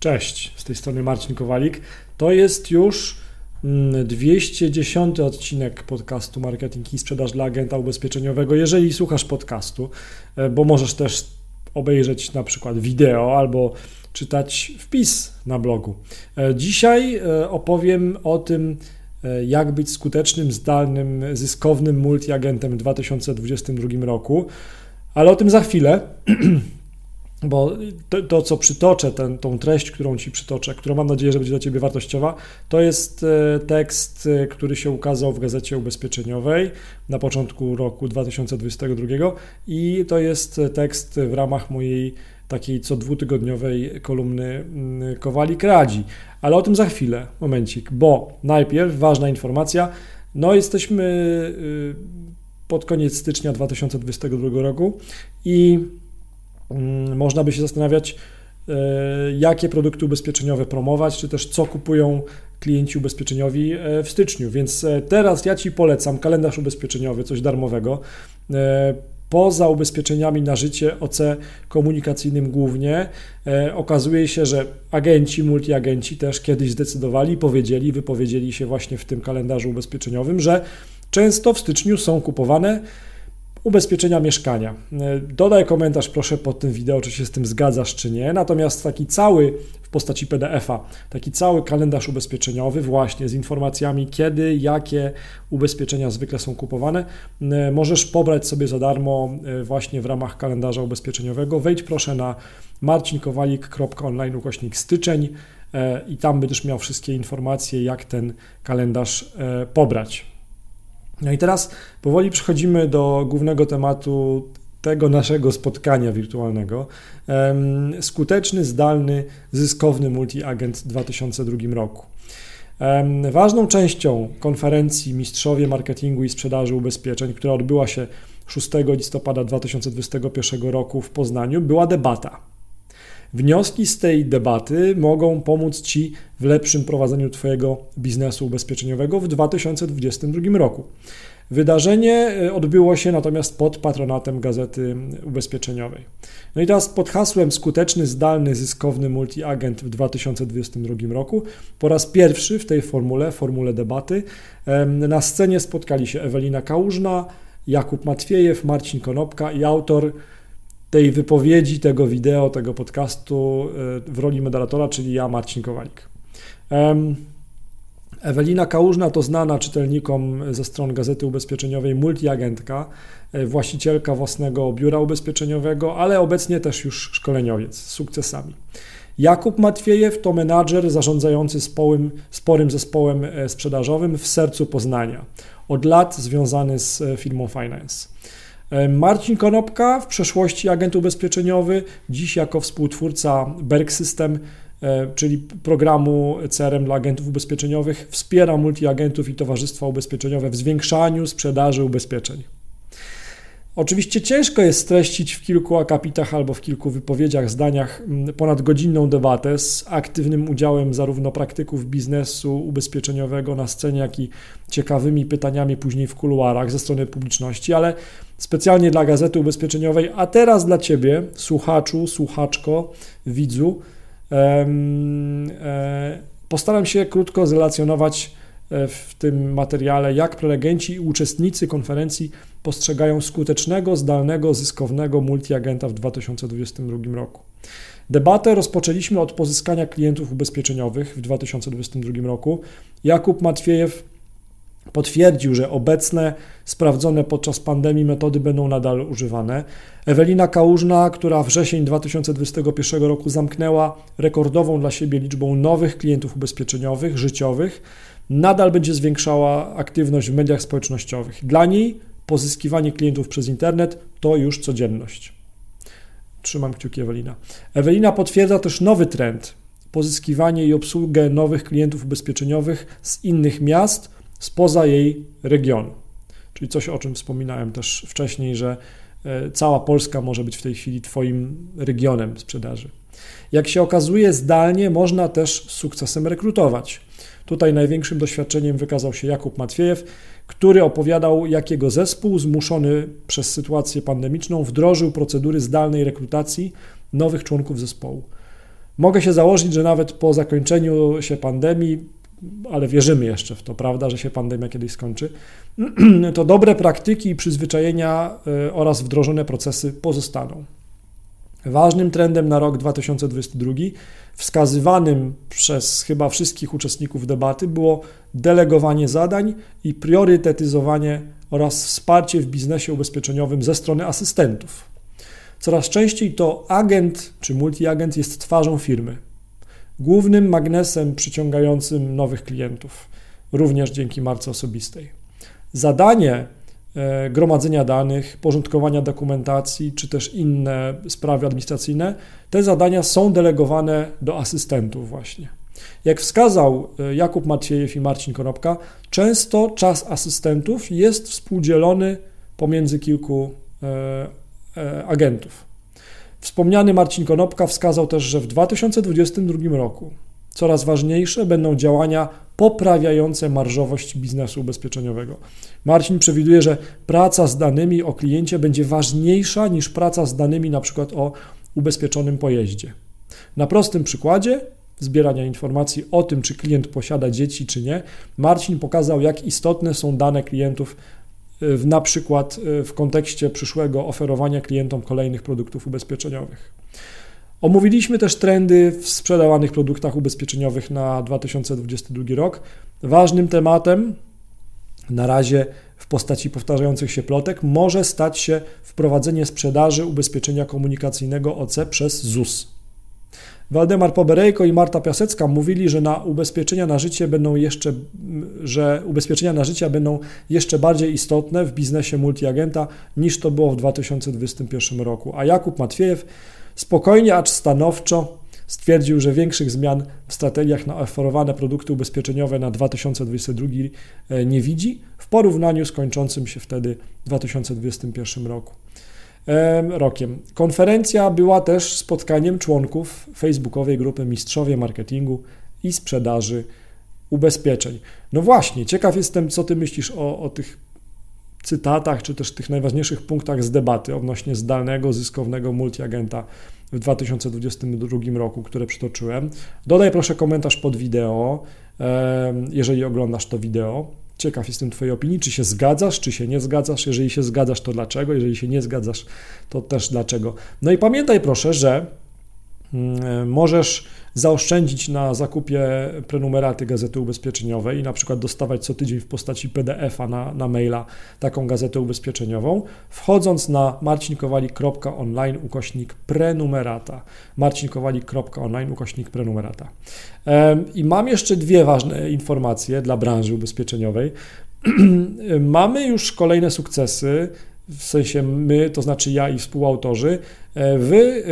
Cześć, z tej strony Marcin Kowalik. To jest już 210 mm, odcinek podcastu Marketing i Sprzedaż dla Agenta Ubezpieczeniowego. Jeżeli słuchasz podcastu, e, bo możesz też obejrzeć na przykład wideo albo czytać wpis na blogu. E, dzisiaj e, opowiem o tym, jak być skutecznym, zdalnym, zyskownym multiagentem w 2022 roku, ale o tym za chwilę. bo to, to, co przytoczę, ten, tą treść, którą Ci przytoczę, którą mam nadzieję, że będzie dla Ciebie wartościowa, to jest e, tekst, e, który się ukazał w Gazecie Ubezpieczeniowej na początku roku 2022 i to jest tekst w ramach mojej takiej co dwutygodniowej kolumny mm, Kowalik Radzi. Ale o tym za chwilę, momencik, bo najpierw ważna informacja, no jesteśmy y, pod koniec stycznia 2022 roku i można by się zastanawiać, e, jakie produkty ubezpieczeniowe promować, czy też co kupują klienci ubezpieczeniowi e, w styczniu. Więc e, teraz ja Ci polecam kalendarz ubezpieczeniowy, coś darmowego. Poza ubezpieczeniami na życie OC komunikacyjnym głównie okazuje się, że agenci, multiagenci też kiedyś zdecydowali, powiedzieli, wypowiedzieli się właśnie w tym kalendarzu ubezpieczeniowym, że często w styczniu są kupowane ubezpieczenia mieszkania. E, dodaj komentarz proszę pod tym wideo, czy się z tym zgadzasz, czy nie. Natomiast taki cały w postaci PDF-a, taki cały kalendarz ubezpieczeniowy, właśnie z informacjami, kiedy, jakie ubezpieczenia zwykle są kupowane, e, możesz pobrać sobie za darmo e, właśnie w ramach kalendarza ubezpieczeniowego. Wejdź proszę na marcinkowalik.online ukośnik styczeń i tam będziesz miał wszystkie informacje, jak ten kalendarz pobrać. No i teraz powoli przechodzimy do głównego tematu tego naszego spotkania wirtualnego. Skuteczny, zdalny, zyskowny multi-agent w 2002 roku. Ważną częścią konferencji Mistrzowie Marketingu i Sprzedaży Ubezpieczeń, która odbyła się 6 listopada 2021 roku w Poznaniu, była debata. Wnioski z tej debaty mogą pomóc Ci w lepszym prowadzeniu Twojego biznesu ubezpieczeniowego w 2022 roku. Wydarzenie e, odbyło się natomiast pod patronatem Gazety Ubezpieczeniowej. No i teraz pod hasłem Skuteczny, zdalny, zyskowny multiagent w 2022 roku po raz pierwszy w tej formule, formule debaty, na scenie spotkali się Ewelina Kałużna, Jakub Matwiejew, Marcin Konopka i autor tej wypowiedzi, tego wideo, tego podcastu e, w roli moderatora, czyli ja, Marcin Kowalik. Ewelina Kałużna to znana czytelnikom ze stron Gazety Ubezpieczeniowej multiagentka, e, właścicielka własnego biura ubezpieczeniowego, ale obecnie też już szkoleniowiec z sukcesami. Jakub Matwiejew to menadżer zarządzający społym, sporym zespołem e, sprzedażowym w sercu Poznania. Od lat związany z firmą Finance. E, Marcin Konopka, w przeszłości agent ubezpieczeniowy, dziś jako współtwórca Berg System, e, czyli programu CRM dla agentów ubezpieczeniowych, wspiera multiagentów i towarzystwa ubezpieczeniowe w zwiększaniu sprzedaży ubezpieczeń. Oczywiście ciężko jest streścić w kilku akapitach albo w kilku wypowiedziach, zdaniach mm, ponadgodzinną debatę z aktywnym udziałem zarówno praktyków biznesu ubezpieczeniowego na scenie, jak i ciekawymi pytaniami później w kuluarach ze strony publiczności, ale specjalnie dla Gazety Ubezpieczeniowej, a teraz dla Ciebie, słuchaczu, słuchaczko, widzu, e, postaram się krótko zrelacjonować e, w tym materiale, jak prelegenci i uczestnicy konferencji postrzegają skutecznego, zdalnego, zyskownego multiagenta w 2022 roku. Debatę rozpoczęliśmy od pozyskania klientów ubezpieczeniowych w 2022 roku. Jakub Matwiejew potwierdził, że obecne, sprawdzone podczas pandemii metody będą nadal używane. Ewelina Kałużna, która wrzesień 2021 roku zamknęła rekordową dla siebie liczbą nowych klientów ubezpieczeniowych, życiowych, nadal będzie zwiększała aktywność w mediach społecznościowych. Dla niej pozyskiwanie klientów przez internet to już codzienność. Trzymam kciuki Ewelina. Ewelina potwierdza też nowy trend pozyskiwanie i obsługę nowych klientów ubezpieczeniowych z innych miast spoza jej regionu. Czyli coś, o czym wspominałem też wcześniej, że e, cała Polska może być w tej chwili Twoim regionem sprzedaży. Jak się okazuje, zdalnie można też z sukcesem rekrutować. Tutaj największym doświadczeniem wykazał się Jakub Matwiejew, który opowiadał, jak jego zespół, zmuszony przez sytuację pandemiczną, wdrożył procedury zdalnej rekrutacji nowych członków zespołu. Mogę się założyć, że nawet po zakończeniu się pandemii, ale wierzymy jeszcze w to, prawda, że się pandemia kiedyś skończy, to dobre praktyki i przyzwyczajenia e, oraz wdrożone procesy pozostaną. Ważnym trendem na rok 2022, wskazywanym przez chyba wszystkich uczestników debaty, było delegowanie zadań i priorytetyzowanie oraz wsparcie w biznesie ubezpieczeniowym ze strony asystentów. Coraz częściej to agent czy multiagent jest twarzą firmy, głównym magnesem przyciągającym nowych klientów, również dzięki marce osobistej. Zadanie e, gromadzenia danych, porządkowania dokumentacji, czy też inne sprawy administracyjne, te zadania są delegowane do asystentów właśnie. Jak wskazał e, Jakub Matwiejew i Marcin Konopka, często czas asystentów jest współdzielony pomiędzy kilku E, agentów. Wspomniany Marcin Konopka wskazał też, że w 2022 roku coraz ważniejsze będą działania poprawiające marżowość biznesu ubezpieczeniowego. Marcin przewiduje, że praca z danymi o kliencie będzie ważniejsza niż praca z danymi przykład o ubezpieczonym pojeździe. Na prostym przykładzie zbierania informacji o tym, czy klient posiada dzieci, czy nie, Marcin pokazał, jak istotne są dane klientów w, na przykład e, w kontekście przyszłego oferowania klientom kolejnych produktów ubezpieczeniowych. Omówiliśmy też trendy w sprzedawanych produktach ubezpieczeniowych na 2022 rok. Ważnym tematem na razie w postaci powtarzających się plotek może stać się wprowadzenie sprzedaży ubezpieczenia komunikacyjnego OC przez ZUS. Waldemar Poberejko i Marta Piasecka mówili, że na ubezpieczenia na życie będą jeszcze, że ubezpieczenia na życie będą jeszcze bardziej istotne w biznesie multiagenta niż to było w 2021 roku. A Jakub Matwiejew spokojnie, acz stanowczo stwierdził, że większych zmian w strategiach na oferowane produkty ubezpieczeniowe na 2022 e, nie widzi w porównaniu z kończącym się wtedy 2021 roku rokiem. Konferencja była też spotkaniem członków facebookowej grupy Mistrzowie Marketingu i Sprzedaży Ubezpieczeń. No właśnie, ciekaw jestem, co ty myślisz o, o tych cytatach, czy też tych najważniejszych punktach z debaty odnośnie zdalnego, zyskownego multiagenta w 2022 roku, które przytoczyłem. Dodaj proszę komentarz pod wideo, jeżeli oglądasz to wideo. Ciekaw jestem Twojej opinii, czy się zgadzasz, czy się nie zgadzasz. Jeżeli się zgadzasz, to dlaczego? Jeżeli się nie zgadzasz, to też dlaczego. No i pamiętaj proszę, że możesz zaoszczędzić na zakupie prenumeraty Gazety Ubezpieczeniowej i na przykład dostawać co tydzień w postaci PDF-a na, na maila taką gazetę ubezpieczeniową, wchodząc na marcinkowalik.online ukośnik prenumerata. marcinkowalik.online ukośnik prenumerata. I mam jeszcze dwie ważne informacje dla branży ubezpieczeniowej. Mamy już kolejne sukcesy w sensie my, to znaczy ja i współautorzy, e, w e,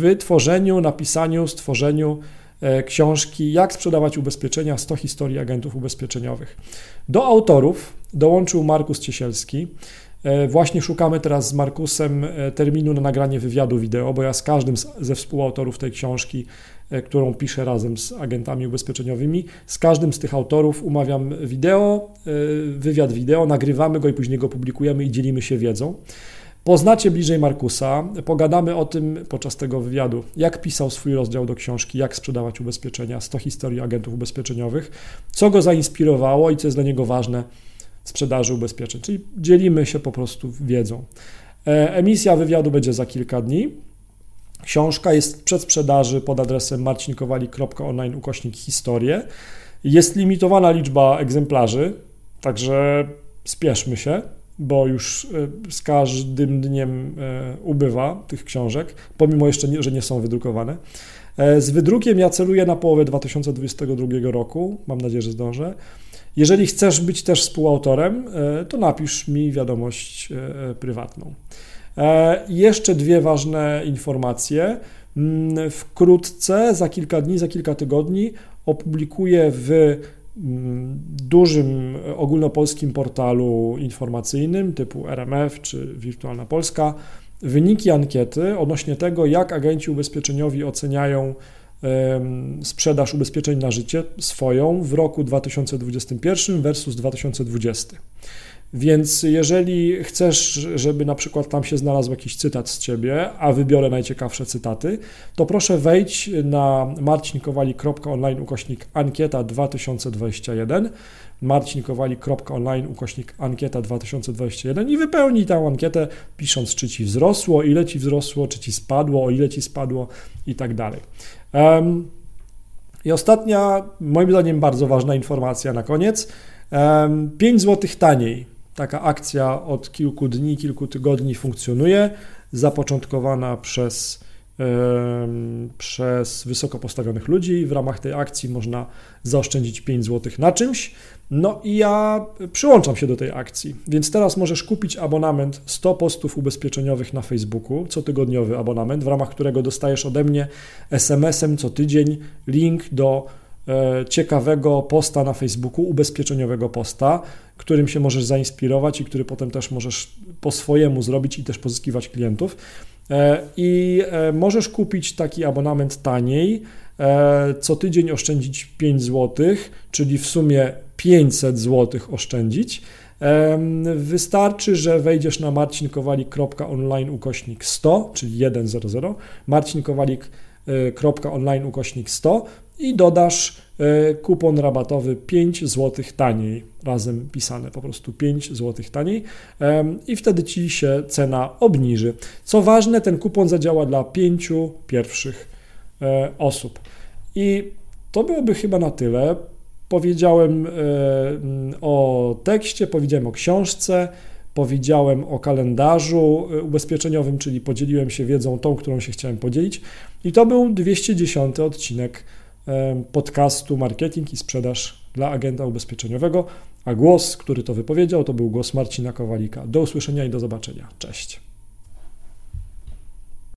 wytworzeniu, napisaniu, stworzeniu e, książki Jak sprzedawać ubezpieczenia 100 historii agentów ubezpieczeniowych. Do autorów dołączył Markus Ciesielski. Właśnie szukamy teraz z Markusem terminu na nagranie wywiadu wideo, bo ja z każdym ze współautorów tej książki którą piszę razem z agentami ubezpieczeniowymi. Z każdym z tych autorów umawiam wideo, e, wywiad wideo, nagrywamy go i później go publikujemy i dzielimy się wiedzą. Poznacie bliżej Markusa, pogadamy o tym podczas tego wywiadu, jak pisał swój rozdział do książki, jak sprzedawać ubezpieczenia, 100 historii agentów ubezpieczeniowych, co go zainspirowało i co jest dla niego ważne w sprzedaży ubezpieczeń. Czyli dzielimy się po prostu wiedzą. E, emisja wywiadu będzie za kilka dni. Książka jest w przedsprzedaży pod adresem marcinkowali.online ukośnik historię. Jest limitowana liczba egzemplarzy, także spieszmy się, bo już e, z każdym dniem e, ubywa tych książek, pomimo jeszcze, nie, że nie są wydrukowane. E, z wydrukiem ja celuję na połowę 2022 roku. Mam nadzieję, że zdążę. Jeżeli chcesz być też współautorem, to napisz mi wiadomość prywatną. E, jeszcze dwie ważne informacje. Mm, wkrótce, za kilka dni, za kilka tygodni, opublikuję w mm, dużym ogólnopolskim portalu informacyjnym typu RMF czy Wirtualna Polska wyniki ankiety odnośnie tego, jak agenci ubezpieczeniowi oceniają sprzedaż ubezpieczeń na życie swoją w roku 2021 versus 2020. Więc jeżeli chcesz, żeby na przykład tam się znalazł jakiś cytat z ciebie, a wybiorę najciekawsze cytaty, to proszę wejdź na marcinkowali.online ukośnik ankieta 2021 marcinkowali.online ukośnik ankieta 2021 i wypełnij tę ankietę pisząc, czy ci wzrosło, ile ci wzrosło, czy ci spadło, o ile ci spadło i tak dalej. I ostatnia, moim zdaniem bardzo ważna informacja na koniec. 5 zł taniej. Taka akcja od kilku dni, kilku tygodni funkcjonuje, zapoczątkowana przez przez wysoko postawionych ludzi. W ramach tej akcji można zaoszczędzić 5 zł na czymś. No i ja przyłączam się do tej akcji. Więc teraz możesz kupić abonament 100 postów ubezpieczeniowych na Facebooku, cotygodniowy abonament, w ramach którego dostajesz ode mnie SMS-em co tydzień link do ciekawego posta na Facebooku, ubezpieczeniowego posta, którym się możesz zainspirować i który potem też możesz po swojemu zrobić i też pozyskiwać klientów. E, I e, możesz kupić taki abonament taniej, e, co tydzień oszczędzić 5 zł, czyli w sumie 500 zł oszczędzić. Wystarczy, że wejdziesz na marcinkowalik.online ukośnik 100, czyli 100, marcinkowalik.online ukośnik 100 i dodasz e, kupon rabatowy 5 zł taniej, razem pisane po prostu 5 zł taniej i wtedy ci się cena obniży. Co ważne, ten kupon zadziała dla pięciu pierwszych e, osób. I to byłoby chyba na tyle. Powiedziałem e, o tekście, powiedziałem o książce, powiedziałem o kalendarzu ubezpieczeniowym, czyli podzieliłem się wiedzą tą, którą się chciałem podzielić. I to był 210 odcinek podcastu Marketing i Sprzedaż dla agenta ubezpieczeniowego, a głos, który to wypowiedział, to był głos Marcina Kowalika. Do usłyszenia i do zobaczenia. Cześć.